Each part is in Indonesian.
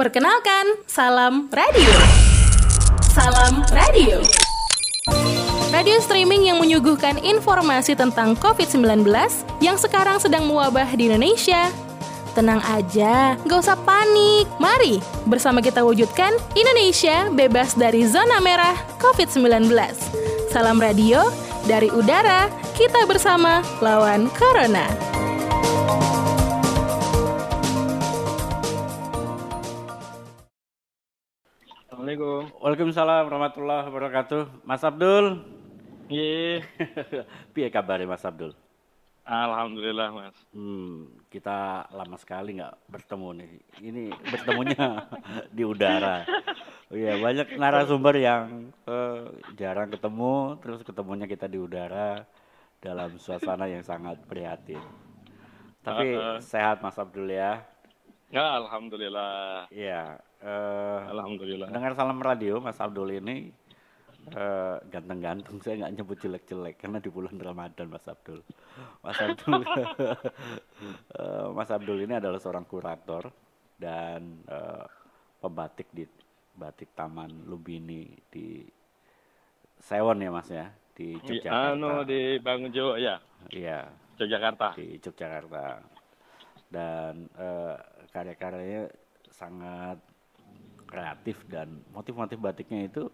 Perkenalkan, Salam Radio. Salam Radio. Radio streaming yang menyuguhkan informasi tentang COVID-19 yang sekarang sedang mewabah di Indonesia. Tenang aja, gak usah panik. Mari bersama kita wujudkan Indonesia bebas dari zona merah COVID-19. Salam radio dari udara, kita bersama lawan Corona. Assalamualaikum. Waalaikumsalam warahmatullahi wabarakatuh. Mas Abdul. Iya. Piye kabarnya Mas Abdul? Alhamdulillah mas. Hmm, kita lama sekali nggak bertemu nih. Ini bertemunya di udara. Oh iya, banyak narasumber yang eh, jarang ketemu, terus ketemunya kita di udara dalam suasana yang sangat prihatin. Tapi Uh-uh. sehat Mas Abdul ya. Ya alhamdulillah. Iya. Eh, Alhamdulillah. Dengar salam radio Mas Abdul ini eh, ganteng-ganteng saya nggak nyebut jelek-jelek karena di bulan Ramadan Mas Abdul. Mas Abdul eh, Mas Abdul ini adalah seorang kurator dan eh, pembatik di batik Taman Lubini di Sewon ya Mas ya di Iya, Yogyakarta. Anu di Bangjo ya, Iya Yogyakarta. di Yogyakarta dan eh, karya-karyanya sangat kreatif dan motif-motif batiknya itu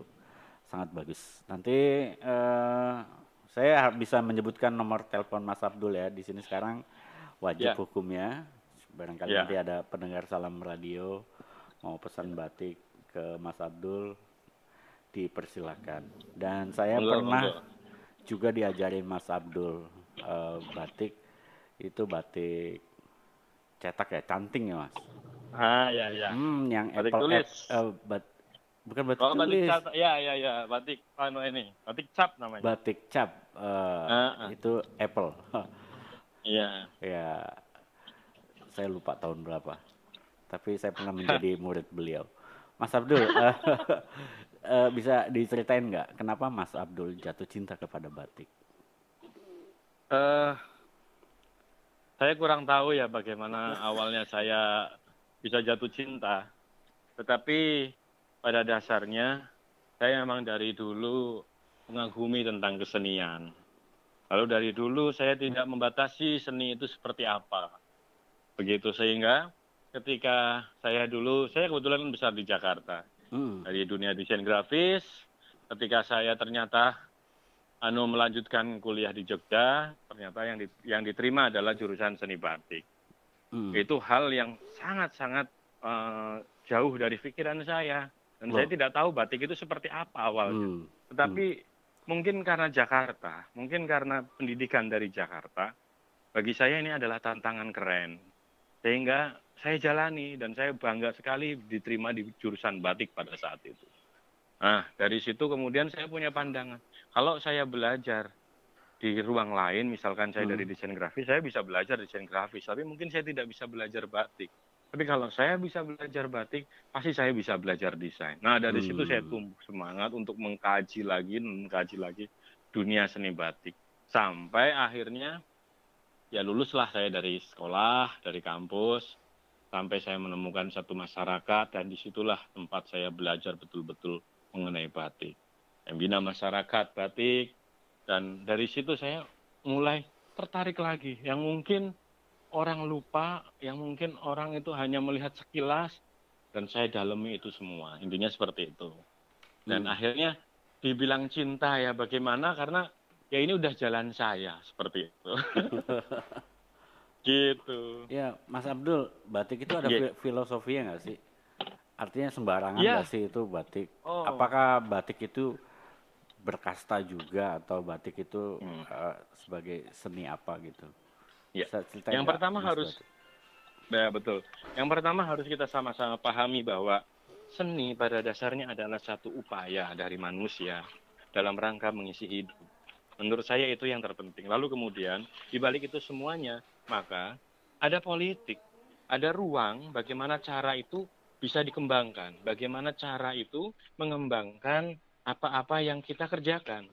sangat bagus. Nanti eh, saya bisa menyebutkan nomor telepon Mas Abdul ya di sini sekarang wajib Ya. hukumnya. Barangkali Ya. nanti ada pendengar salam radio mau pesan batik ke Mas Abdul dipersilakan. Dan saya pernah monggo. juga diajarin Mas Abdul eh, batik itu batik cetak ya, canting ya Mas. Ah ya ya. Hmm, yang Batik apple tulis. ap- eh, bat- bukan batik Oh batik tulis, cap, ya ya ya, batik anu ini, batik cap namanya. batik cap eh, Ah, ah. itu apple. Iya. ya, saya lupa tahun berapa. Tapi saya pernah menjadi murid beliau. Mas Abdul, eh, eh, bisa diceritain nggak kenapa Mas Abdul jatuh cinta kepada batik? Eh, saya kurang tahu ya bagaimana awalnya saya bisa jatuh cinta. Tetapi pada dasarnya saya memang dari dulu mengagumi tentang kesenian. Lalu dari dulu saya tidak membatasi seni itu seperti apa. Begitu sehingga ketika saya dulu, saya kebetulan besar di Jakarta Hmm. dari dunia desain grafis. Ketika saya ternyata anu melanjutkan kuliah di Jogja, ternyata yang di- yang diterima adalah jurusan seni batik. Hmm. Itu hal yang sangat-sangat eh, jauh dari pikiran saya. Dan Loh. saya tidak tahu batik itu seperti apa awalnya. Hmm. Tetapi mungkin karena Jakarta, mungkin karena pendidikan dari Jakarta, bagi saya ini adalah tantangan keren. Sehingga saya jalani dan saya bangga sekali diterima di jurusan batik pada saat itu. Nah, dari situ kemudian saya punya pandangan. Kalau saya belajar di ruang lain, misalkan saya Hmm. dari desain grafis, saya bisa belajar desain grafis, tapi mungkin saya tidak bisa belajar batik. Tapi kalau saya bisa belajar batik, pasti saya bisa belajar desain. Nah, dari situ Hmm. saya tumbuh semangat untuk mengkaji lagi, mengkaji lagi dunia seni batik. Sampai akhirnya ya luluslah saya dari sekolah, dari kampus, sampai saya menemukan satu masyarakat dan di situlah tempat saya belajar betul-betul mengenai batik. Membina masyarakat batik dan dari situ saya mulai tertarik lagi yang mungkin orang lupa, yang mungkin orang itu hanya melihat sekilas dan saya dalami itu semua. Intinya seperti itu. Dan Hmm. akhirnya dibilang cinta ya bagaimana karena ya ini udah jalan saya seperti itu. gitu. Ya, Mas Abdul, batik itu ada fi- filosofinya nggak sih? Artinya sembarangan nggak sih itu batik? Oh. Apakah batik itu berkasta juga atau batik itu Hmm. eh, sebagai seni apa gitu? Iya. Ceritain Yang nggak, pertama Mas harus Batik? Ya, betul. Yang pertama harus kita sama-sama pahami bahwa seni pada dasarnya adalah satu upaya dari manusia dalam rangka mengisi hidup. Menurut saya itu yang terpenting. Lalu kemudian di balik itu semuanya, maka ada politik, ada ruang bagaimana cara itu bisa dikembangkan, bagaimana cara itu mengembangkan apa-apa yang kita kerjakan.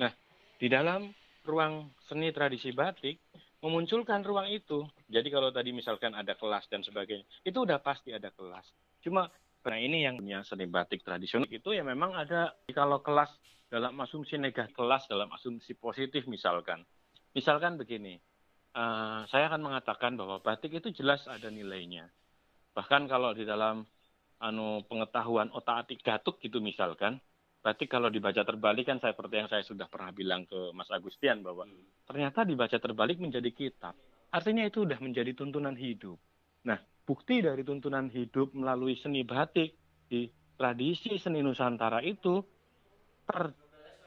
Nah, di dalam ruang seni tradisi batik memunculkan ruang itu. Jadi kalau tadi misalkan ada kelas dan sebagainya, itu udah pasti ada kelas. Cuma karena ini yang punya seni batik tradisional itu ya memang ada kalau kelas dalam asumsi negatif kelas dalam asumsi positif misalkan. Misalkan begini, uh, saya akan mengatakan bahwa batik itu jelas ada nilainya. Bahkan kalau di dalam anu pengetahuan otak atik gatuk gitu misalkan, batik kalau dibaca terbalik kan saya seperti yang saya sudah pernah bilang ke Mas Agustian bahwa hmm. ternyata dibaca terbalik menjadi kitab. Artinya itu sudah menjadi tuntunan hidup. Nah, bukti dari tuntunan hidup melalui seni batik di tradisi seni Nusantara itu ter,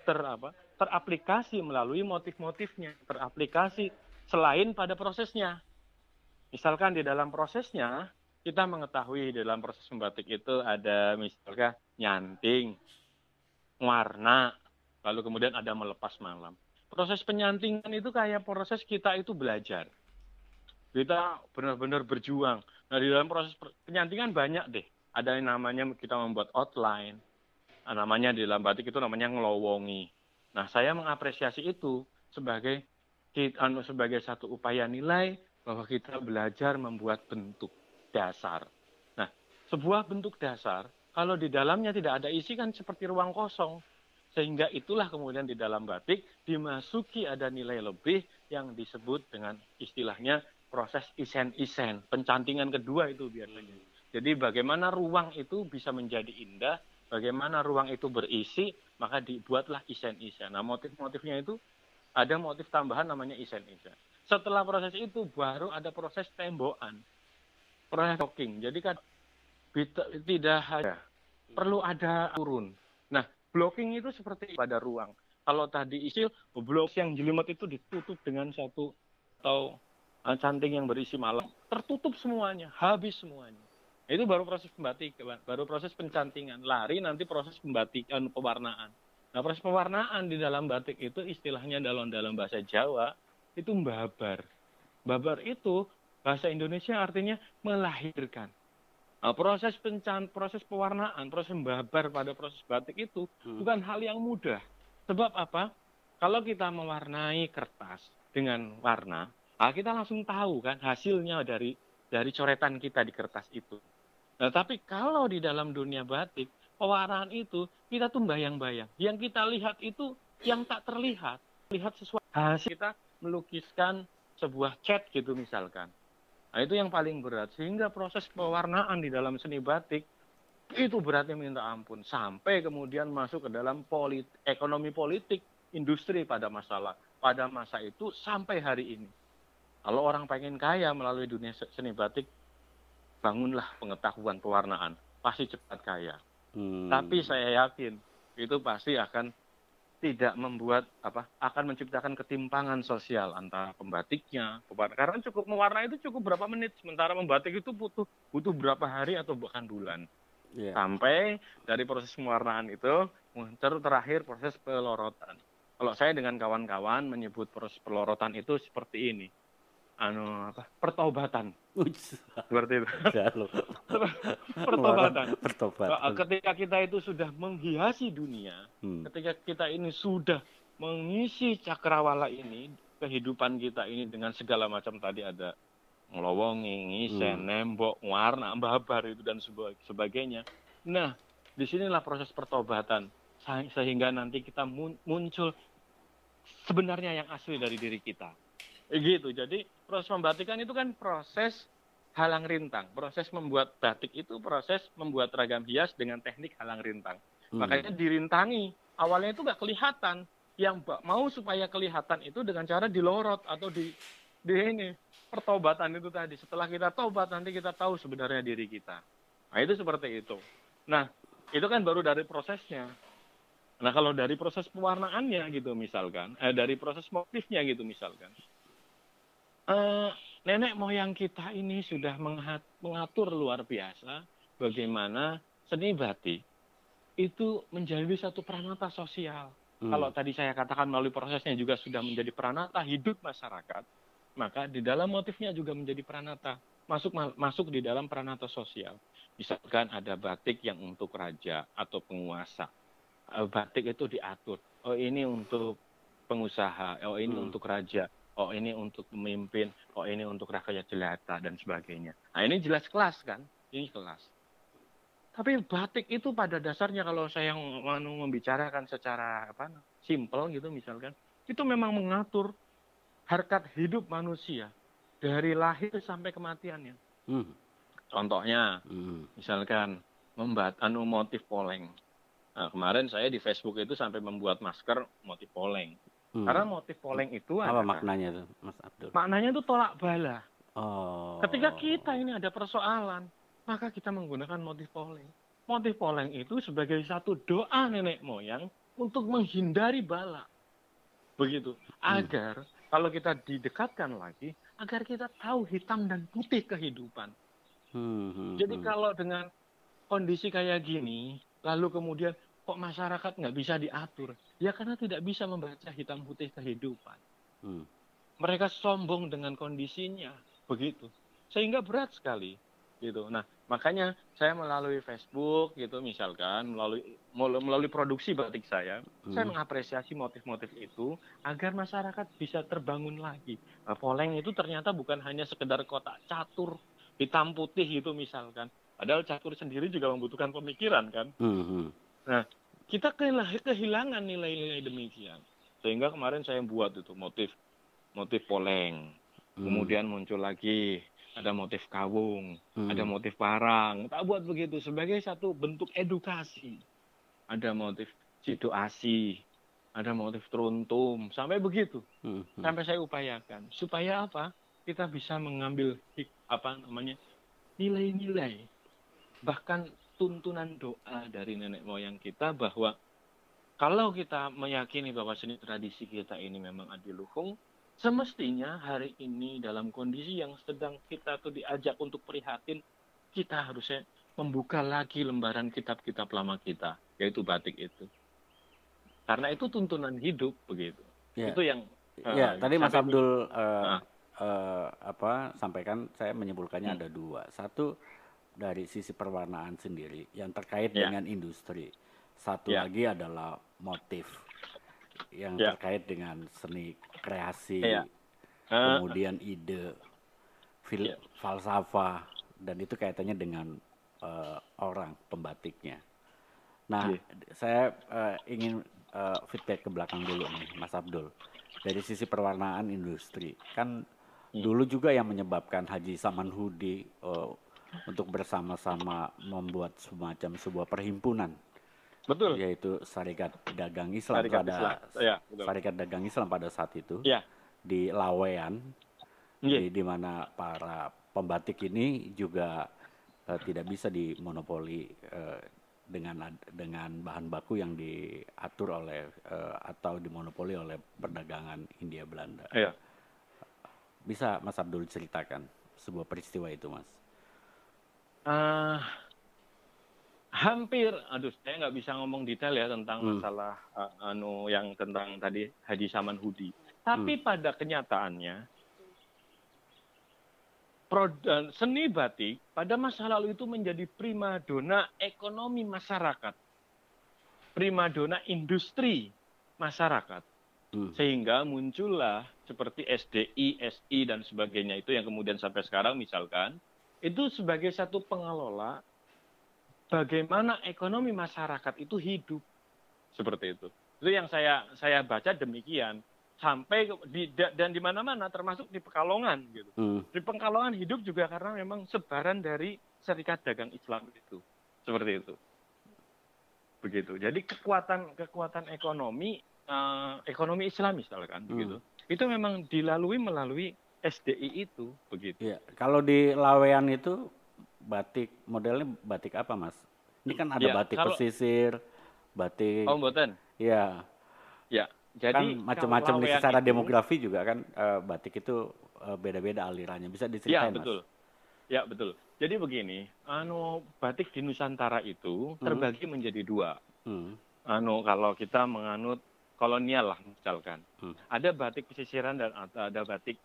ter apa, teraplikasi melalui motif-motifnya, teraplikasi selain pada prosesnya. Misalkan di dalam prosesnya, kita mengetahui di dalam proses membatik itu ada misalnya nyanting, warna, lalu kemudian ada melepas malam. Proses penyantingan itu kayak proses kita itu belajar. Kita benar-benar berjuang. Nah, di dalam proses penyantingan banyak deh. Ada yang namanya kita membuat outline. Nah, namanya di dalam batik itu namanya ngelowongi. Nah, saya mengapresiasi itu sebagai anu, sebagai satu upaya nilai bahwa kita belajar membuat bentuk dasar. Nah, sebuah bentuk dasar kalau di dalamnya tidak ada isi kan seperti ruang kosong. Sehingga itulah kemudian di dalam batik dimasuki ada nilai lebih yang disebut dengan istilahnya proses isen-isen. Pencantingan kedua itu biasanya. Jadi bagaimana ruang itu bisa menjadi indah, bagaimana ruang itu berisi, maka dibuatlah isen-isen. Nah motif-motifnya itu ada motif tambahan namanya isen-isen. Setelah proses itu baru ada proses tembokan proses blocking. Jadi kan tidak hanya perlu ada turun. Nah, blocking itu seperti pada ruang. Kalau tadi isil, blok yang jelimet itu ditutup dengan satu atau eh, canting yang berisi malam, tertutup semuanya, habis semuanya. Itu baru proses pembatik, baru proses pencantingan. Lari nanti proses pembatikan, pewarnaan. Nah, proses pewarnaan di dalam batik itu istilahnya dalam dalam bahasa Jawa itu babar. Babar itu Bahasa Indonesia artinya melahirkan. Nah, proses pencan, proses pewarnaan, proses membabar pada proses batik itu hmm. bukan hal yang mudah. Sebab apa? Kalau kita mewarnai kertas dengan warna, nah kita langsung tahu kan hasilnya dari dari coretan kita di kertas itu. Nah, tapi kalau di dalam dunia batik, pewarnaan itu kita tuh bayang-bayang. Yang kita lihat itu yang tak terlihat. Lihat sesuatu hasil kita melukiskan sebuah cat gitu misalkan. Nah, itu yang paling berat. Sehingga proses pewarnaan di dalam seni batik itu beratnya minta ampun. Sampai kemudian masuk ke dalam polit, ekonomi politik, industri pada masalah pada masa itu sampai hari ini. Kalau orang pengen kaya melalui dunia seni batik, bangunlah pengetahuan pewarnaan. Pasti cepat kaya. Hmm. Tapi saya yakin itu pasti akan tidak membuat apa akan menciptakan ketimpangan sosial antara pembatiknya karena cukup mewarna itu cukup berapa menit sementara membatik itu butuh butuh berapa hari atau bahkan bulan. Yeah. sampai dari proses pewarnaan itu muncul terakhir proses pelorotan. Kalau saya dengan kawan-kawan menyebut proses pelorotan itu seperti ini anu apa pertobatan seperti itu pertobatan pertobatan ketika kita itu sudah menghiasi dunia hmm. ketika kita ini sudah mengisi cakrawala ini kehidupan kita ini dengan segala macam tadi ada ngelowongi, ngisen, hmm. nembok, warna, babar itu dan sebagainya. Nah, di sinilah proses pertobatan sehingga nanti kita muncul sebenarnya yang asli dari diri kita. Gitu. Jadi proses membatikan itu kan proses halang rintang. Proses membuat batik itu proses membuat ragam hias dengan teknik halang rintang. Hmm. Makanya dirintangi. Awalnya itu nggak kelihatan. Yang mau supaya kelihatan itu dengan cara dilorot atau di di ini pertobatan itu tadi. Setelah kita tobat nanti kita tahu sebenarnya diri kita. Nah itu seperti itu. Nah itu kan baru dari prosesnya. Nah kalau dari proses pewarnaannya gitu misalkan, eh, dari proses motifnya gitu misalkan, uh, nenek moyang kita ini sudah mengatur luar biasa bagaimana seni batik itu menjadi satu peranata sosial. Hmm. Kalau tadi saya katakan melalui prosesnya juga sudah menjadi peranata hidup masyarakat, maka di dalam motifnya juga menjadi peranata masuk masuk di dalam peranata sosial. Misalkan ada batik yang untuk raja atau penguasa. Eh, batik itu diatur. Oh ini untuk pengusaha, oh ini hmm. untuk raja oh ini untuk pemimpin, oh ini untuk rakyat jelata dan sebagainya. Nah ini jelas kelas kan, ini kelas. Tapi batik itu pada dasarnya kalau saya mau membicarakan secara apa simple gitu misalkan, itu memang mengatur harkat hidup manusia dari lahir sampai kematiannya. Hmm. Contohnya, Hmm. misalkan membuat anu motif poleng. Nah, kemarin saya di Facebook itu sampai membuat masker motif poleng. Hmm. Karena motif poleng itu apa adalah- maknanya tuh, Mas Abdul? maknanya itu tolak bala. Oh. Ketika kita ini ada persoalan, maka kita menggunakan motif poleng. Motif poleng itu sebagai satu doa nenek moyang untuk menghindari bala. Begitu. Agar kalau kita didekatkan lagi, agar kita tahu hitam dan putih kehidupan. Hmm, hmm, Jadi hmm. kalau dengan kondisi kayak gini, lalu kemudian kok masyarakat nggak bisa diatur? Ya karena tidak bisa membaca hitam putih kehidupan. Hmm. Mereka sombong dengan kondisinya, begitu. Sehingga berat sekali, gitu. Nah, makanya saya melalui Facebook, gitu, misalkan melalui melalui produksi batik saya, saya Hmm. mengapresiasi motif-motif itu agar masyarakat bisa terbangun lagi. Nah, poleng itu ternyata bukan hanya sekedar kotak catur hitam putih gitu misalkan. Padahal catur sendiri juga membutuhkan pemikiran kan. Hmm, hmm. Kita kehilangan nilai-nilai demikian. Sehingga kemarin saya buat itu motif motif poleng. Hmm. Kemudian muncul lagi ada motif kawung, Hmm. ada motif parang. Tak buat begitu sebagai satu bentuk edukasi. Ada motif situasi, ada motif teruntum, sampai begitu. Hmm, hmm. Sampai saya upayakan supaya apa? Kita bisa mengambil hik- apa namanya? nilai-nilai bahkan tuntunan doa dari nenek moyang kita bahwa kalau kita meyakini bahwa seni tradisi kita ini memang adiluhung, semestinya hari ini dalam kondisi yang sedang kita tuh diajak untuk prihatin, kita harusnya membuka lagi lembaran kitab-kitab lama kita, yaitu batik itu. Karena itu tuntunan hidup begitu. Ya. Itu yang Ya, eh, tadi Mas Abdul eh, Ah. eh, apa sampaikan saya menyimpulkannya Hmm. ada dua. Satu dari sisi perwarnaan sendiri yang terkait Ya. dengan industri. Satu Ya. lagi adalah motif yang Ya. terkait dengan seni kreasi, Ya. Eh, kemudian ide, fil Ya. falsafah dan itu kaitannya dengan eh, orang pembatiknya. Nah, Iya. saya eh, ingin eh, feedback ke belakang dulu nih, Mas Abdul. Dari sisi perwarnaan industri, kan Hmm. dulu juga yang menyebabkan Haji Samanhudi eh, untuk bersama-sama membuat semacam sebuah perhimpunan, betul. yaitu Syarikat Dagang Islam Syarikat pada Islam. Ya, betul. Syarikat Dagang Islam pada saat itu Ya. di Lawean, Iya. di, di mana para pembatik ini juga eh, tidak bisa dimonopoli eh, dengan dengan bahan baku yang diatur oleh eh, atau dimonopoli oleh perdagangan Hindia Belanda. Iya. Bisa Mas Abdul ceritakan sebuah peristiwa itu, Mas? Eh, hampir, aduh, saya nggak bisa ngomong detail ya tentang Hmm. masalah eh, anu yang tentang tadi Haji Samanhudi. Tapi Hmm. pada kenyataannya, prod- eh, seni batik pada masa lalu itu menjadi primadona ekonomi masyarakat, primadona industri masyarakat. Hmm. Sehingga muncullah seperti SDI, SI dan sebagainya itu yang kemudian sampai sekarang misalkan itu sebagai satu pengelola bagaimana ekonomi masyarakat itu hidup seperti itu. Itu yang saya saya baca demikian sampai di, da- dan di mana-mana termasuk di Pekalongan gitu. Hmm. Di Pekalongan hidup juga karena memang sebaran dari Serikat Dagang Islam itu. Seperti itu. Begitu. Jadi kekuatan kekuatan ekonomi eh, ekonomi Islam misalkan Hmm. begitu. Itu memang dilalui melalui SDI itu begitu. Ya, kalau di Lawean itu batik modelnya batik apa, Mas? Ini kan ada Ya, batik kalau- pesisir, batik Oh, mboten. ya Ya. Jadi kan macam-macam nih secara itu- demografi juga kan eh, batik itu eh, beda-beda alirannya. Bisa Ya, diceritain, Mas? betul. Ya, betul. Jadi begini, anu batik di Nusantara itu terbagi menjadi dua. Hmm. Anu kalau kita menganut kolonial lah misalkan. Hmm. Ada batik pesisiran dan ada batik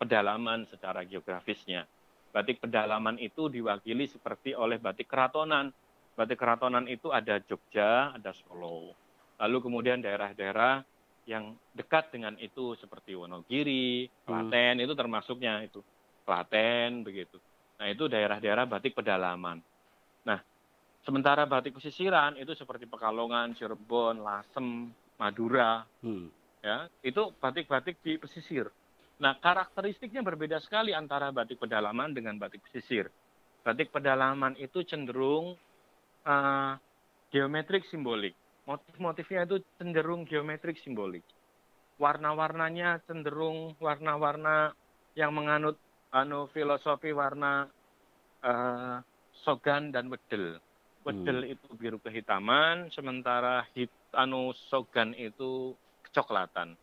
pedalaman secara geografisnya. Batik pedalaman itu diwakili seperti oleh batik keratonan. Batik keratonan itu ada Jogja, ada Solo. Lalu kemudian daerah-daerah yang dekat dengan itu seperti Wonogiri, Klaten itu termasuknya itu. Klaten begitu. Nah, itu daerah-daerah batik pedalaman. Nah, Sementara batik pesisiran itu seperti Pekalongan, Cirebon, Lasem, Madura, Hmm. ya itu batik-batik di pesisir. Nah karakteristiknya berbeda sekali antara batik pedalaman dengan batik pesisir. Batik pedalaman itu cenderung uh, geometrik simbolik. Motif-motifnya itu cenderung geometrik simbolik. Warna-warnanya cenderung warna-warna yang menganut anu filosofi warna uh, sogan dan wedel. Wedel itu biru kehitaman, sementara hit, anu sogan itu kecoklatan.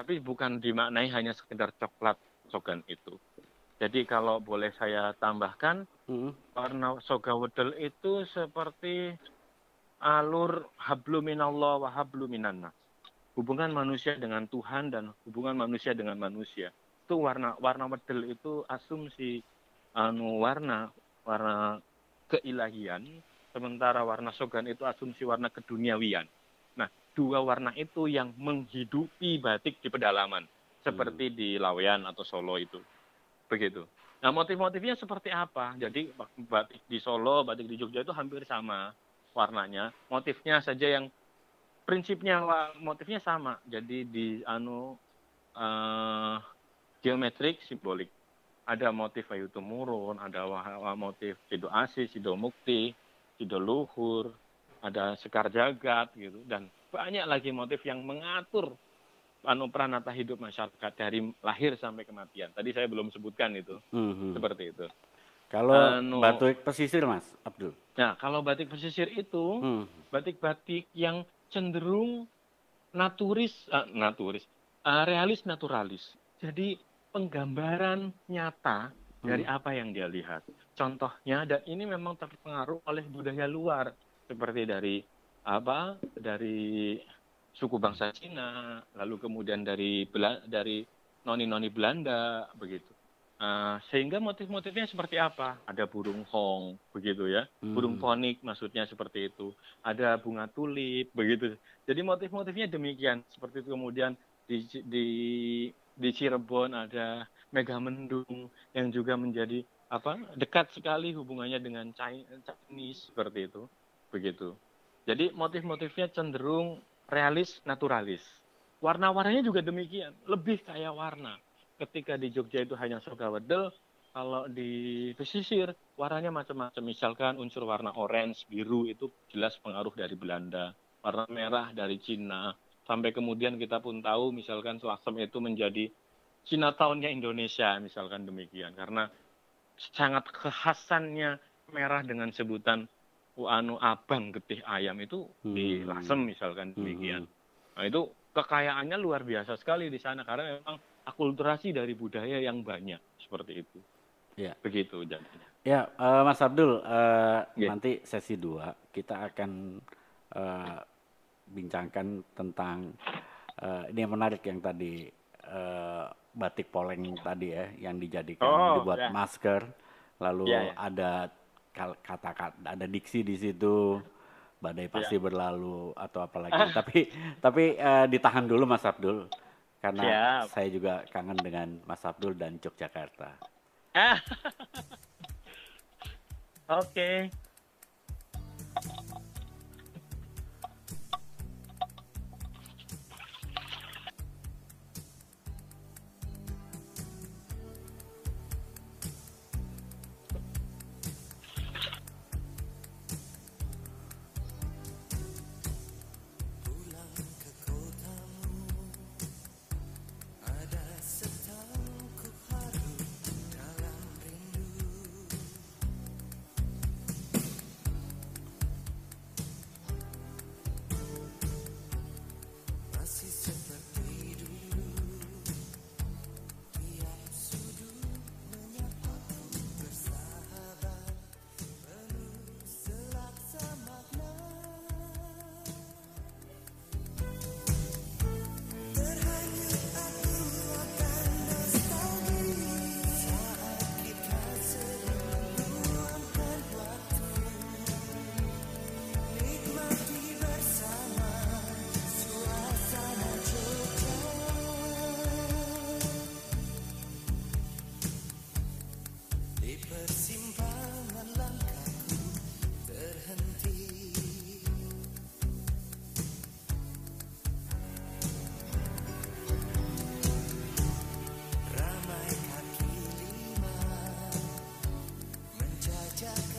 Tapi bukan dimaknai hanya sekedar coklat sogan itu. Jadi kalau boleh saya tambahkan, Hmm. warna soga wedel itu seperti alur hablu minallah wa hablu minannas. Hubungan manusia dengan Tuhan dan hubungan manusia dengan manusia. Itu warna warna wedel itu asumsi anu warna warna keilahian, sementara warna sogan itu asumsi warna keduniawian. Dua warna itu yang menghidupi batik di pedalaman, seperti di Lawean atau Solo itu. Begitu. Nah, motif-motifnya seperti apa? Jadi batik di Solo, batik di Jogja itu hampir sama warnanya. Motifnya saja yang prinsipnya motifnya sama. Jadi di anu eh, geometrik simbolik. Ada motif Ayu Tumurun, ada motif Sido Asis, Sido Mukti, Sido Luhur, ada Sekar Jagat gitu dan banyak lagi motif yang mengatur anu pranata hidup masyarakat dari lahir sampai kematian. Tadi saya belum sebutkan itu Mhm. seperti itu. Kalau Anu- batik pesisir Mas Abdul. Nah, kalau batik pesisir itu Hmm. batik-batik yang cenderung naturis, ah, naturis, ah, realis naturalis. Jadi penggambaran nyata dari apa yang dia lihat. Contohnya dan ini memang terpengaruh oleh budaya luar seperti dari apa? Dari suku bangsa Cina, lalu kemudian dari dari noni-noni Belanda begitu. Ah, sehingga motif-motifnya seperti apa? Ada burung hong begitu ya. Burung Hmm. ponik maksudnya seperti itu. Ada bunga tulip begitu. Jadi motif-motifnya demikian. Seperti itu kemudian di di di Cirebon ada Megamendung yang juga menjadi apa? dekat sekali hubungannya dengan Chi- Chinese seperti itu. Begitu. Jadi motif-motifnya cenderung realis naturalis. Warna-warnanya juga demikian, lebih kayak warna. Ketika di Jogja itu hanya soga wedel, kalau di pesisir warnanya macam-macam. Misalkan unsur warna orange, biru itu jelas pengaruh dari Belanda. Warna merah dari Cina. Sampai kemudian kita pun tahu misalkan Selasem itu menjadi Chinatown-nya Indonesia misalkan demikian. Karena sangat kekhasannya merah dengan sebutan anu abang getih ayam itu di Hmm. Lasem misalkan demikian. Mhm. Nah, itu kekayaannya luar biasa sekali di sana karena memang akulturasi dari budaya yang banyak seperti itu. Ya. Begitu jadinya. Ya, eh, Mas Abdul, eh, Ya. nanti sesi 2 kita akan eh, bincangkan tentang eh, ini yang menarik yang tadi eh, batik poleng tadi ya, yang dijadikan Oh, dibuat ya. masker, lalu Ya, ya. ada kata-kata, ada diksi di situ, badai pasti Ya. berlalu atau apalagi. tapi tapi eh, ditahan dulu Mas Abdul, karena Siap. saya juga kangen dengan Mas Abdul dan Yogyakarta. Ah. Oke. Gracias.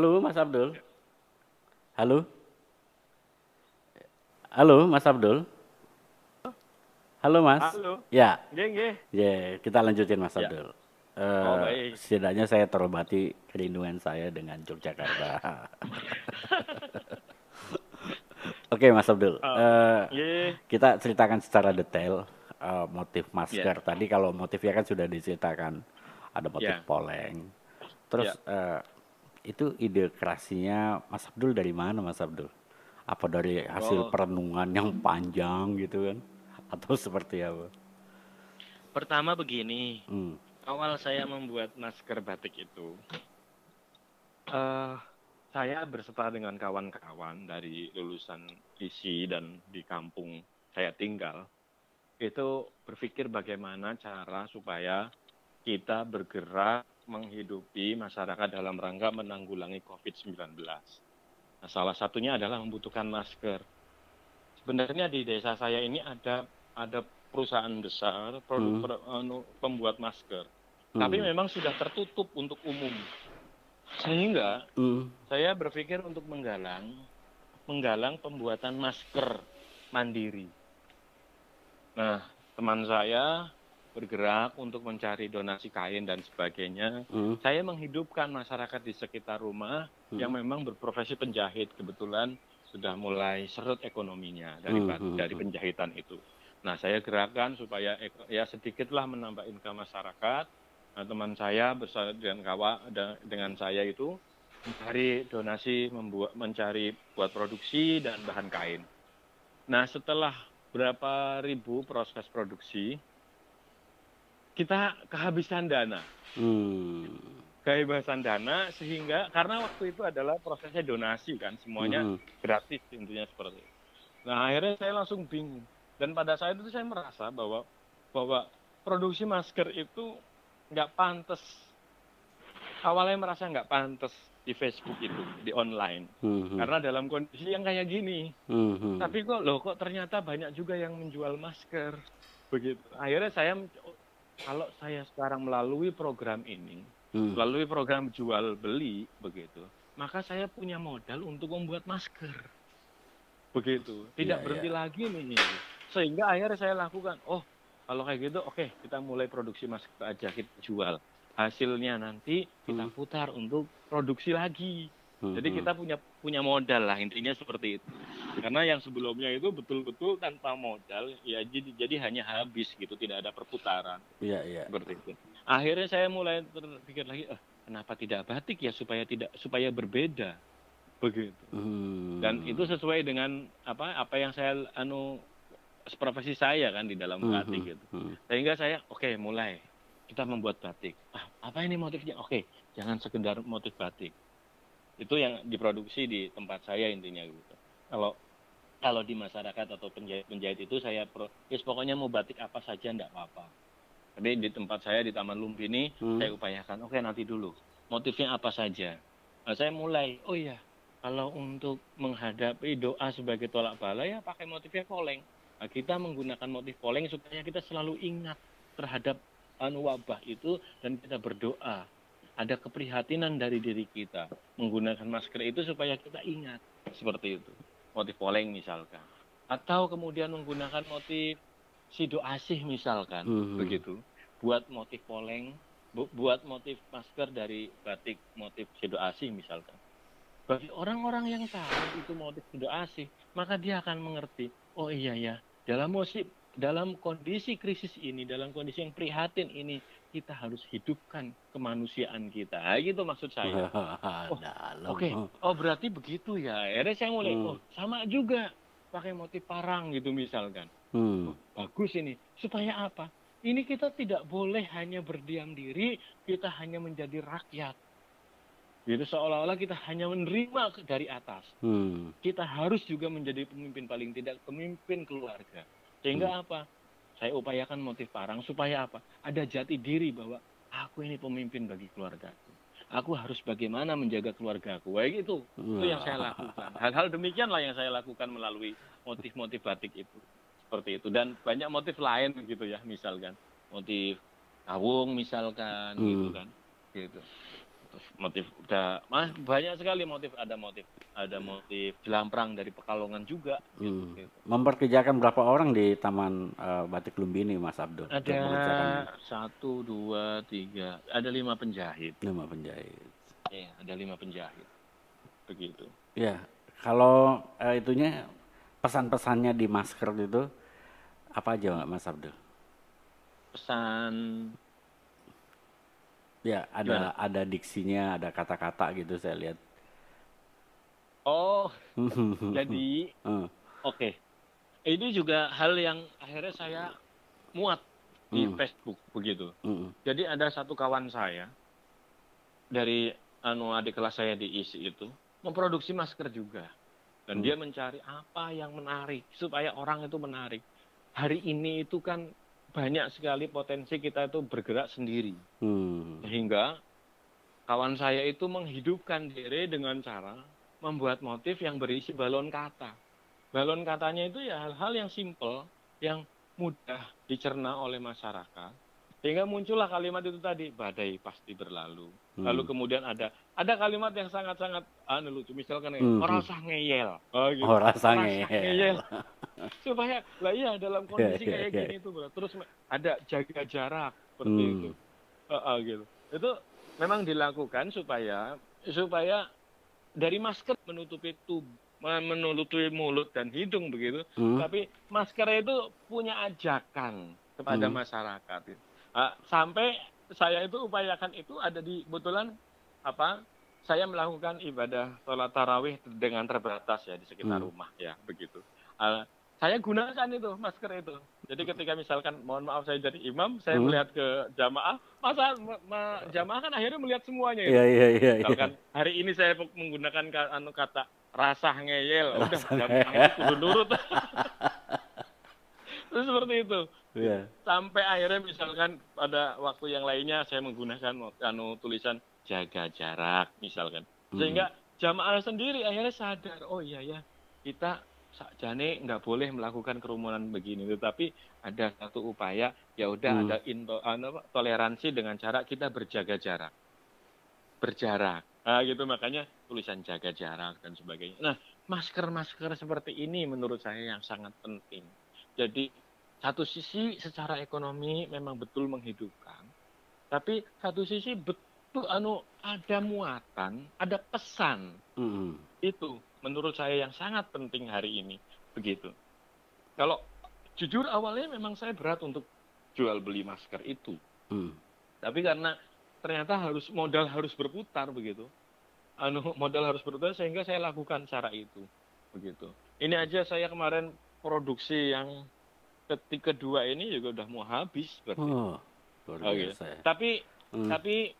Halo Mas Abdul. Halo. Halo Mas Abdul. Halo Mas. Halo. Ya, Nggih, nggih. ya kita lanjutin Mas Ya. Abdul. Oh, Eh, baik. setidaknya saya terobati kerinduan saya dengan Yogyakarta. Oke Mas Abdul, Oh. Eh, Nggih. kita ceritakan secara detail eh, motif masker. Ya. Tadi kalau motifnya kan sudah diceritakan, ada motif Ya. poleng. Terus eh, itu ide kreasinya Mas Abdul dari mana Mas Abdul? Apa dari hasil Oh. perenungan yang panjang gitu kan? Atau seperti apa? Pertama begini, Hmm. awal saya membuat masker batik itu, eh saya berserta dengan kawan-kawan dari lulusan ISI dan di kampung saya tinggal, itu berpikir bagaimana cara supaya kita bergerak menghidupi masyarakat dalam rangka menanggulangi COVID-19. Nah, salah satunya adalah membutuhkan masker. Sebenarnya di desa saya ini ada ada perusahaan besar produk Hmm. pro- anu, pembuat masker, Hmm. tapi memang sudah tertutup untuk umum. Sehingga Hmm. saya berpikir untuk menggalang menggalang pembuatan masker mandiri. Nah, teman saya bergerak untuk mencari donasi kain dan sebagainya. Hmm. Saya menghidupkan masyarakat di sekitar rumah Hmm. yang memang berprofesi penjahit kebetulan sudah mulai serut ekonominya dari Hmm, hmm, dari hmm. penjahitan itu. Nah, saya gerakkan supaya ya sedikitlah menambah income masyarakat. Nah, teman saya bersama dengan kawan da- dengan saya itu mencari donasi membuat mencari buat produksi dan bahan kain. Nah, setelah berapa ribu proses produksi, kita kehabisan dana Hmm. kebebasan dana sehingga karena waktu itu adalah prosesnya donasi kan semuanya Hmm. gratis intinya seperti itu. Nah akhirnya saya langsung bingung dan pada saat itu saya merasa bahwa bahwa produksi masker itu nggak pantas awalnya merasa nggak pantas di Facebook itu di online Hmm. karena dalam kondisi yang kayak gini Hmm. Tapi kok loh kok ternyata banyak juga yang menjual masker begitu akhirnya saya kalau saya sekarang melalui program ini Hmm. melalui program jual beli begitu maka saya punya modal untuk membuat masker begitu tidak Iya, berhenti iya. lagi nih sehingga akhirnya saya lakukan oh kalau kayak gitu oke kita mulai produksi masker aja kita jual hasilnya nanti kita Hmm. putar untuk produksi lagi Hmm. jadi kita punya punya modal lah intinya seperti itu karena yang sebelumnya itu betul-betul tanpa modal ya jadi jadi hanya habis gitu tidak ada perputaran Iya, iya. seperti itu. Akhirnya saya mulai terpikir lagi, eh, kenapa tidak batik ya supaya tidak supaya berbeda begitu. Hmm. Dan itu sesuai dengan apa apa yang saya anu profesi saya kan di dalam Hmm, batik hmm, gitu. hmm. Sehingga saya oke mulai kita membuat batik. Ah, apa ini motifnya? Oke, jangan sekedar motif batik. Itu yang diproduksi di tempat saya intinya gitu. Kalau kalau di masyarakat atau penjahit-penjahit itu saya pro, yes, pokoknya mau batik apa saja enggak apa-apa. Tapi di tempat saya di Taman Lumpini Hmm. saya upayakan oke nanti dulu motifnya apa saja. Nah, saya mulai oh iya kalau untuk menghadapi doa sebagai tolak bala ya pakai motifnya poleng. Nah, kita menggunakan motif poleng supaya kita selalu ingat terhadap anu wabah itu dan kita berdoa. Ada keprihatinan dari diri kita menggunakan masker itu supaya kita ingat seperti itu. Motif poleng misalkan. Atau kemudian menggunakan motif sido asih misalkan Mhm. begitu. Buat motif poleng, bu- buat motif masker dari batik motif sido asih misalkan. Bagi orang-orang yang tahu itu motif sido asih, maka dia akan mengerti, oh iya ya, dalam musik dalam kondisi krisis ini, dalam kondisi yang prihatin ini, kita harus hidupkan kemanusiaan kita. Nah, gitu maksud saya. Oh. Oke, oh berarti begitu ya. Akhirnya saya mulai, Hmm. oh sama juga pakai motif parang gitu misalkan. Hmm. Oh, bagus ini. Supaya apa? Ini kita tidak boleh hanya berdiam diri, kita hanya menjadi rakyat. Gitu seolah-olah kita hanya menerima dari atas. Hmm. Kita harus juga menjadi pemimpin paling tidak pemimpin keluarga. Sehingga apa? Saya upayakan motif parang supaya apa? Ada jati diri bahwa aku ini pemimpin bagi keluargaku. Aku harus bagaimana menjaga keluargaku. Kayak gitu. Itu yang saya lakukan. Hal-hal demikianlah yang saya lakukan melalui motif-motif batik itu. Seperti itu. Dan banyak motif lain gitu ya, misalkan. Motif kawung misalkan, gitu Hmm. kan. Gitu. Motif udah mas banyak sekali motif ada motif ada motif jelamprang dari Pekalongan juga Hmm. gitu. Memperkerjakan berapa orang di Taman eh, Batik Lumbini, Mas Abdul? Ada satu dua tiga ada lima penjahit lima penjahit. Iya, ada lima penjahit begitu Ya, kalau eh, itunya pesan-pesannya di masker itu apa aja, Mas Abdul? pesan Ya, ada ada diksinya, ada kata-kata gitu saya lihat. oh jadi oke ini juga hal yang akhirnya saya muat di Hmm. Facebook begitu mm, Jadi ada satu kawan saya dari anu adik kelas saya di ISI itu memproduksi masker juga. Dan Hmm. dia mencari apa yang menarik supaya orang itu menarik. Hari ini itu kan banyak sekali potensi kita itu bergerak sendiri. mm, Sehingga kawan saya itu menghidupkan diri dengan cara membuat motif yang berisi balon kata. Balon katanya itu ya hal-hal yang simple, yang mudah dicerna oleh masyarakat. Sehingga muncullah kalimat itu tadi, badai pasti berlalu. Hmm. Lalu kemudian ada ada kalimat yang sangat-sangat anu lucu, misalkan Hmm. orang sah ngeyel. Oh, gitu. Oh, rasa Orang ngeyel. sah ngeyel. Supaya lah iya dalam kondisi Iya, iya, kayak iya. gini tuh, bro. Terus ada jaga jarak seperti Hmm. itu. Heeh, gitu. Itu memang dilakukan supaya supaya dari masker menutupi tubuh menutupi mulut dan hidung begitu, Hmm. tapi masker itu punya ajakan kepada Hmm. masyarakat. Ah, sampai saya itu upayakan itu ada di kebetulan apa? Saya melakukan ibadah sholat tarawih dengan terbatas ya di sekitar Hmm. rumah ya begitu. Ah, saya gunakan itu masker itu. Jadi ketika misalkan mohon maaf saya jadi imam, saya Hmm. melihat ke jamaah, masa ma- ma- jamaah kan akhirnya melihat semuanya itu. Iya, iya, iya. iya. Misalkan hari ini saya menggunakan ka- anu kata rasah ngeyel, udah Rasah jamaah itu kudu nurut. Terus seperti itu. Iya. Sampai akhirnya misalkan pada waktu yang lainnya saya menggunakan anu tulisan jaga jarak misalkan. Hmm. Sehingga jamaah sendiri akhirnya sadar, oh iya ya, kita sakjane nggak boleh melakukan kerumunan begini, tetapi ada satu upaya, ya udah Hmm. ada into, anu apa, toleransi dengan cara kita berjaga jarak, berjarak, nah, gitu makanya tulisan jaga jarak dan sebagainya. Nah, masker-masker seperti ini menurut saya yang sangat penting. Jadi satu sisi secara ekonomi memang betul menghidupkan, tapi satu sisi betul anu ada muatan, ada pesan Mm-mm. itu menurut saya yang sangat penting hari ini begitu. Kalau jujur awalnya memang saya berat untuk jual beli masker itu, Mm. tapi karena ternyata harus modal harus berputar begitu, anu modal harus berputar sehingga saya lakukan cara itu begitu. Ini aja saya kemarin produksi yang ketika kedua ini juga udah mau habis berarti. Oh, luar biasa. Tapi Hmm. tapi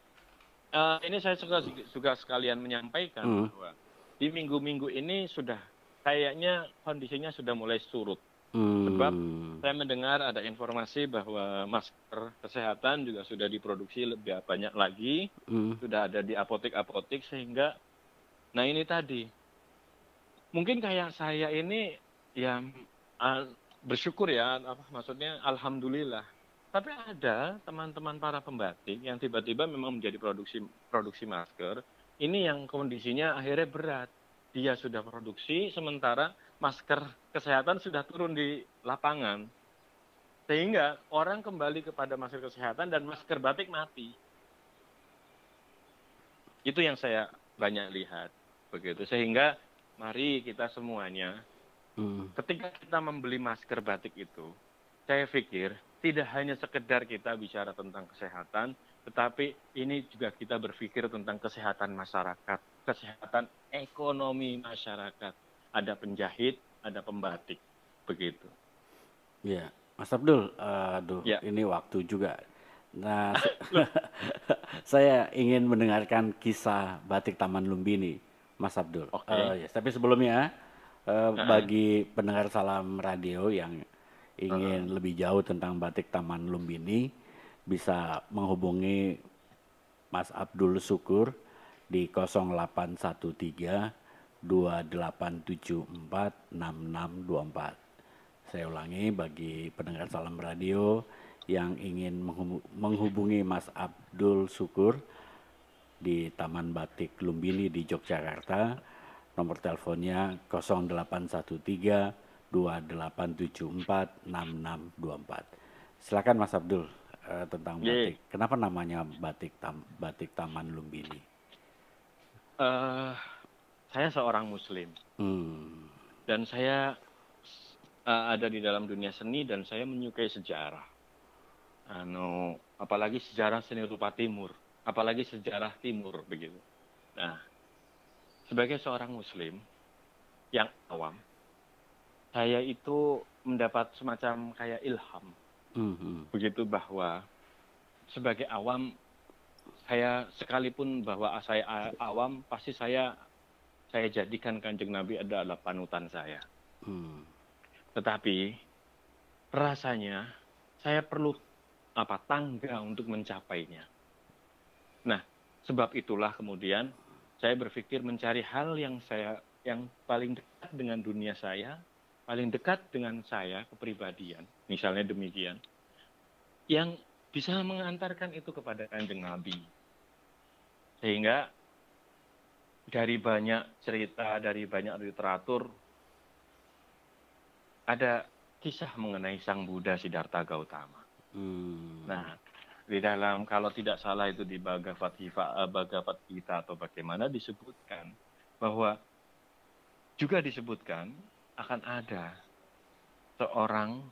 eh, ini saya juga juga sekalian menyampaikan Hmm. bahwa di minggu-minggu ini sudah kayaknya kondisinya sudah mulai surut. sebab Hmm. Saya mendengar ada informasi bahwa masker kesehatan juga sudah diproduksi lebih banyak lagi, Hmm. sudah ada di apotek-apotek sehingga nah ini tadi mungkin kayak saya ini ya ah, bersyukur ya apa maksudnya alhamdulillah. Tapi ada teman-teman para pembatik yang tiba-tiba memang menjadi produksi produksi masker ini yang kondisinya akhirnya berat. Dia sudah produksi sementara masker kesehatan sudah turun di lapangan. Sehingga orang kembali kepada masker kesehatan dan masker batik mati. Itu yang saya banyak lihat begitu. Sehingga mari kita semuanya Hmm. ketika kita membeli masker batik itu, saya pikir tidak hanya sekedar kita bicara tentang kesehatan, tetapi ini juga kita berpikir tentang kesehatan masyarakat, kesehatan ekonomi masyarakat. Ada penjahit, ada pembatik, begitu. Iya, Mas Abdul, aduh, Ya. ini waktu juga. Nah, saya ingin mendengarkan kisah batik Taman Lumbini, Mas Abdul. Oke. Eh, ya, tapi sebelumnya, eh, bagi pendengar salam radio yang ingin lebih jauh tentang batik Taman Lumbini, bisa menghubungi Mas Abdul Syukur di 0813 2874 6624. Saya ulangi bagi pendengar salam radio yang ingin menghubu- menghubungi Mas Abdul Syukur di Taman Batik Lumbini di Yogyakarta. Nomor teleponnya 0813 2874 6624. Silakan Mas Abdul uh, tentang batik. Yeah. Kenapa namanya batik tam, batik Taman Lumbini? Uh, saya seorang Muslim hmm. dan saya uh, ada di dalam dunia seni dan saya menyukai sejarah. Anu, apalagi sejarah seni rupa timur, apalagi sejarah timur begitu. Nah, sebagai seorang Muslim yang awam, saya itu mendapat semacam kayak ilham, mm-hmm. begitu bahwa sebagai awam saya sekalipun bahwa saya awam pasti saya saya jadikan kanjeng Nabi adalah panutan saya. Hmm. Tetapi rasanya saya perlu apa tangga untuk mencapainya. Nah, sebab itulah kemudian saya berpikir mencari hal yang saya yang paling dekat dengan dunia saya, paling dekat dengan saya kepribadian, misalnya demikian, yang bisa mengantarkan itu kepada kanjeng Nabi. Sehingga dari banyak cerita, dari banyak literatur, ada kisah mengenai Sang Buddha Siddhartha Gautama. Hmm. Nah, di dalam kalau tidak salah itu di Bhagavad Gita, eh, Bhagavad Gita atau bagaimana disebutkan bahwa juga disebutkan akan ada seorang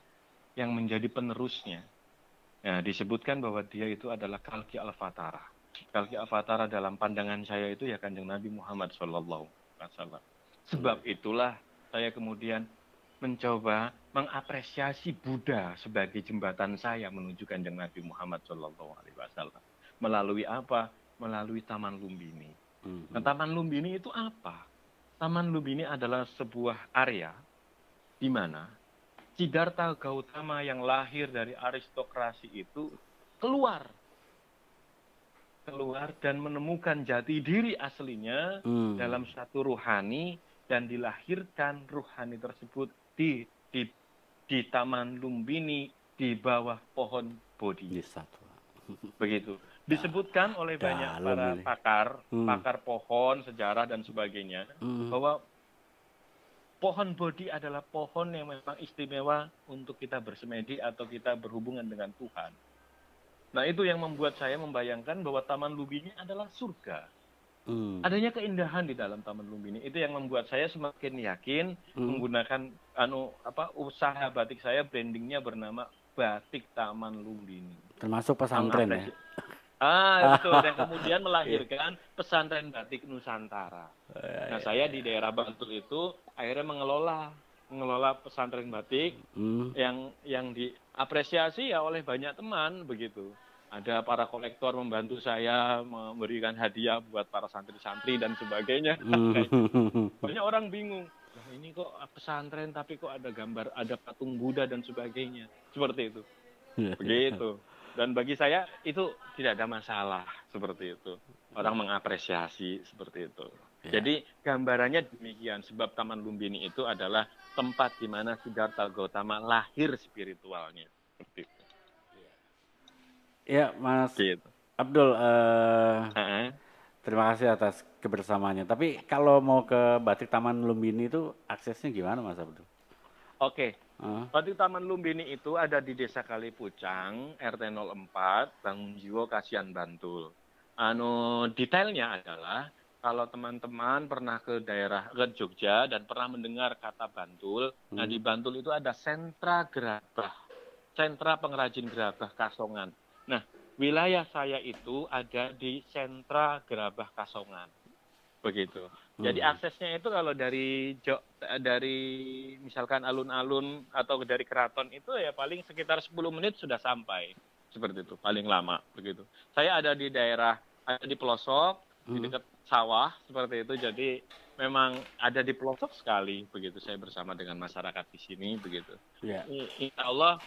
yang menjadi penerusnya. Nah, disebutkan bahwa dia itu adalah Kalki Alfatara. Kalki Alfatara dalam pandangan saya itu ya kanjeng Nabi Muhammad Shallallahu Alaihi Wasallam. Sebab itulah saya kemudian mencoba mengapresiasi Buddha sebagai jembatan saya menuju kanjeng Nabi Muhammad Shallallahu Alaihi Wasallam. Melalui apa? Melalui Taman Lumbini. Mm-hmm. Nah, Taman Lumbini itu apa? Taman Lumbini adalah sebuah area di mana Siddhartha Gautama yang lahir dari aristokrasi itu keluar keluar dan menemukan jati diri aslinya hmm. dalam satu ruhani dan dilahirkan ruhani tersebut di di di Taman Lumbini di bawah pohon Bodhi. Begitu. Disebutkan oleh banyak para ini. pakar, hmm. pakar pohon, sejarah dan sebagainya hmm. bahwa pohon Bodhi adalah pohon yang memang istimewa untuk kita bersemedi atau kita berhubungan dengan Tuhan. Nah, itu yang membuat saya membayangkan bahwa Taman Lumbini adalah surga. Hmm. Adanya keindahan di dalam Taman Lumbini itu yang membuat saya semakin yakin hmm. menggunakan anu apa usaha batik saya brandingnya bernama Batik Taman Lumbini. Termasuk pesantren ya. Ah, betul. Dan kemudian melahirkan pesantren batik Nusantara. Eh, nah, saya di daerah Bantul itu akhirnya mengelola mengelola pesantren batik hmm. yang yang diapresiasi ya oleh banyak teman begitu ada para kolektor membantu saya memberikan hadiah buat para santri-santri dan sebagainya. Banyak orang bingung, nah, ini kok pesantren tapi kok ada gambar, ada patung Buddha dan sebagainya. Seperti itu. Iya. Begitu. Dan bagi saya itu tidak ada masalah seperti itu. Orang mengapresiasi seperti itu. Ya. Jadi gambarannya demikian. Sebab Taman Lumbini itu adalah tempat di mana Siddhartha Gautama lahir spiritualnya. Seperti itu. Ya, Mas gitu. Abdul, uh, uh-uh. terima kasih atas kebersamaannya. Tapi kalau mau ke Batik Taman Lumbini itu aksesnya gimana, Mas Abdul? Oke, okay. uh. Batik Taman Lumbini itu ada di Desa Kalipucang, RT 04, Bangun Jiwo, Kasihan, Bantul. Anu detailnya adalah kalau teman-teman pernah ke daerah ke Jogja dan pernah mendengar kata Bantul, nah hmm. nah di Bantul itu ada sentra gerabah, sentra pengrajin gerabah Kasongan. Nah, wilayah saya itu ada di sentra Gerabah Kasongan. Begitu. Jadi hmm. aksesnya itu kalau dari dari misalkan alun-alun atau dari keraton itu ya paling sekitar 10 menit sudah sampai. Seperti itu, paling lama begitu. Saya ada di daerah ada di pelosok, hmm. di dekat sawah seperti itu. Jadi memang ada di pelosok sekali begitu saya bersama dengan masyarakat di sini begitu. Yeah. Insya Allah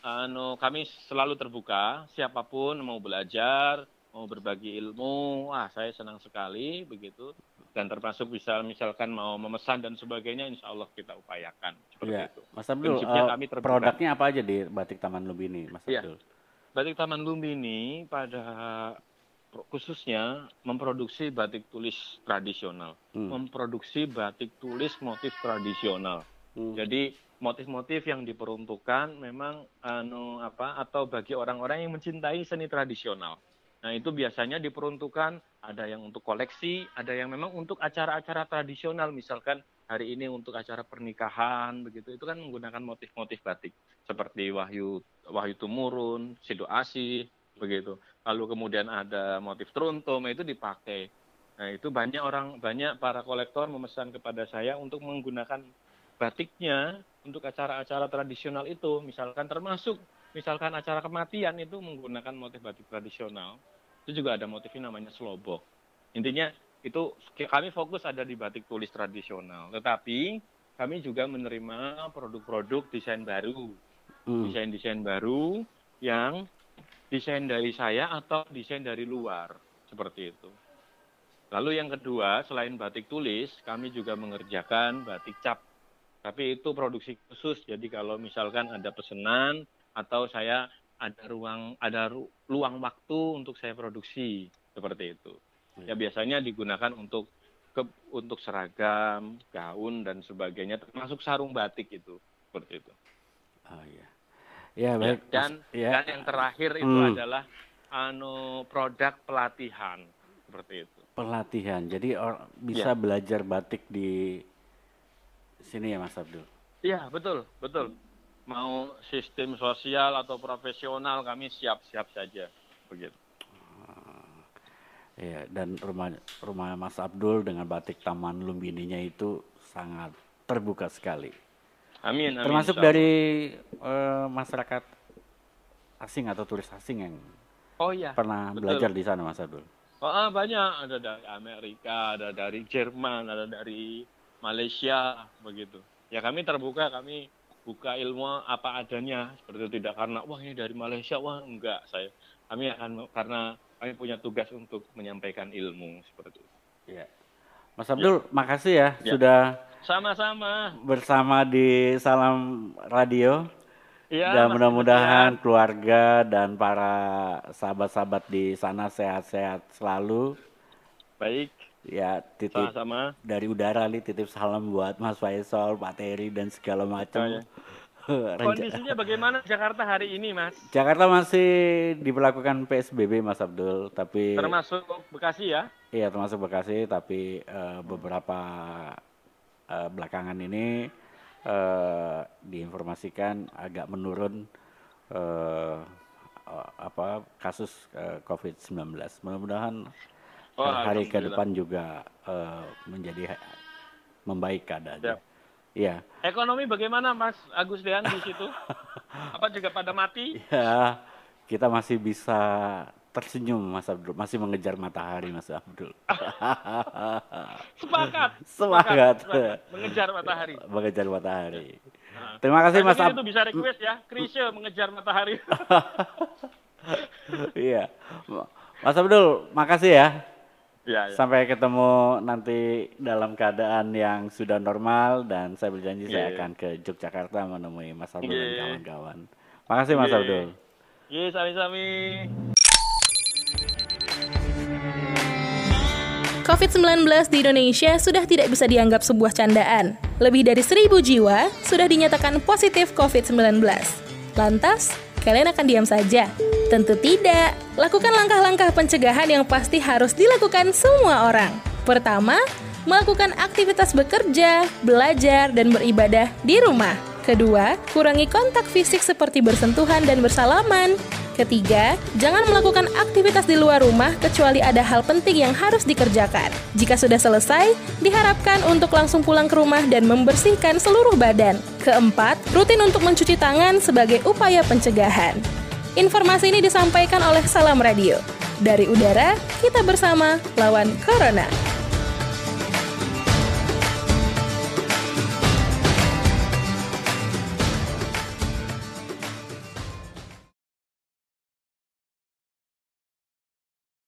anu kami selalu terbuka siapa pun mau belajar mau berbagi ilmu wah saya senang sekali begitu dan termasuk bisa misalkan mau memesan dan sebagainya insya Allah kita upayakan seperti ya. itu Mas Abdul uh, kami produknya apa aja di batik Taman Lumbini Mas ya. Abdul batik Taman Lumbini pada khususnya memproduksi batik tulis tradisional, hmm. memproduksi batik tulis motif tradisional. Hmm. Jadi motif-motif yang diperuntukkan memang anu apa atau bagi orang-orang yang mencintai seni tradisional. Nah, itu biasanya diperuntukkan ada yang untuk koleksi, ada yang memang untuk acara-acara tradisional misalkan hari ini untuk acara pernikahan begitu. Itu kan menggunakan motif-motif batik seperti Wahyu Wahyu Tumurun, Sido Asih begitu. Lalu kemudian ada motif truntum itu dipakai. Nah, itu banyak orang banyak para kolektor memesan kepada saya untuk menggunakan batiknya untuk acara-acara tradisional itu, misalkan termasuk misalkan acara kematian itu menggunakan motif batik tradisional. Itu juga ada motifnya namanya slobok. Intinya itu kami fokus ada di batik tulis tradisional. Tetapi kami juga menerima produk-produk desain baru. Hmm. Desain-desain baru yang desain dari saya atau desain dari luar. Seperti itu. Lalu yang kedua, selain batik tulis, kami juga mengerjakan batik cap tapi itu produksi khusus. Jadi kalau misalkan ada pesanan atau saya ada ruang ada ru, luang waktu untuk saya produksi seperti itu. Ya hmm. biasanya digunakan untuk ke, untuk seragam, gaun dan sebagainya termasuk sarung batik itu seperti itu. Oh iya. Ya, ya baik. dan ya. dan yang terakhir itu hmm. adalah anu produk pelatihan seperti itu. Pelatihan. Jadi or, bisa ya. belajar batik di sini ya Mas Abdul. Iya betul betul. Mau sistem sosial atau profesional kami siap-siap saja begitu. Iya dan rumah rumah Mas Abdul dengan batik Taman Lumbininya itu sangat terbuka sekali. Amin. amin Termasuk dari uh, masyarakat asing atau turis asing yang oh, iya. pernah betul. belajar di sana Mas Abdul. Oh, ah, banyak ada dari Amerika, ada dari Jerman, ada dari Malaysia begitu. Ya kami terbuka, kami buka ilmu apa adanya seperti itu tidak karena wah ini dari Malaysia wah enggak saya kami akan karena kami punya tugas untuk menyampaikan ilmu seperti itu. Ya. Mas Abdul, ya. makasih ya, ya. sudah sama-sama bersama di Salam Radio. Ya, dan mudah-mudahan keluarga dan para sahabat-sahabat di sana sehat-sehat selalu. Baik. Ya, titip Sama-sama. dari udara nih titip salam buat Mas Faisal, Pak Terry dan segala macam. Ya. Kondisinya bagaimana Jakarta hari ini, Mas? Jakarta masih diberlakukan PSBB, Mas Abdul, tapi termasuk Bekasi ya? Iya, termasuk Bekasi, tapi uh, beberapa uh, belakangan ini uh, diinformasikan agak menurun uh, apa kasus uh, COVID-19. Mudah-mudahan oh, hari ke depan juga uh, menjadi membaik keadaannya. Iya. Ekonomi bagaimana Mas Agus Dean di situ? Apa juga pada mati? Ya, kita masih bisa tersenyum Mas Abdul, masih mengejar matahari Mas Abdul. sepakat, semangat. Mengejar matahari. Mengejar matahari. Nah. Terima kasih Mas Abdul. Itu bisa request ya, Krisya mengejar matahari. iya. Mas Abdul, makasih ya. Ya, ya. Sampai ketemu nanti dalam keadaan yang sudah normal dan saya berjanji ya, saya ya. akan ke Yogyakarta menemui Mas Abdul ya. dan kawan-kawan. Makasih Mas ya. Abdul. Iya, sami-sami. COVID-19 di Indonesia sudah tidak bisa dianggap sebuah candaan. Lebih dari seribu jiwa sudah dinyatakan positif COVID-19. Lantas, kalian akan diam saja? Tentu tidak. Lakukan langkah-langkah pencegahan yang pasti harus dilakukan semua orang. Pertama, melakukan aktivitas bekerja, belajar, dan beribadah di rumah. Kedua, kurangi kontak fisik seperti bersentuhan dan bersalaman. Ketiga, jangan melakukan aktivitas di luar rumah kecuali ada hal penting yang harus dikerjakan. Jika sudah selesai, diharapkan untuk langsung pulang ke rumah dan membersihkan seluruh badan. Keempat, rutin untuk mencuci tangan sebagai upaya pencegahan. Informasi ini disampaikan oleh Salam Radio. Dari udara, kita bersama lawan Corona.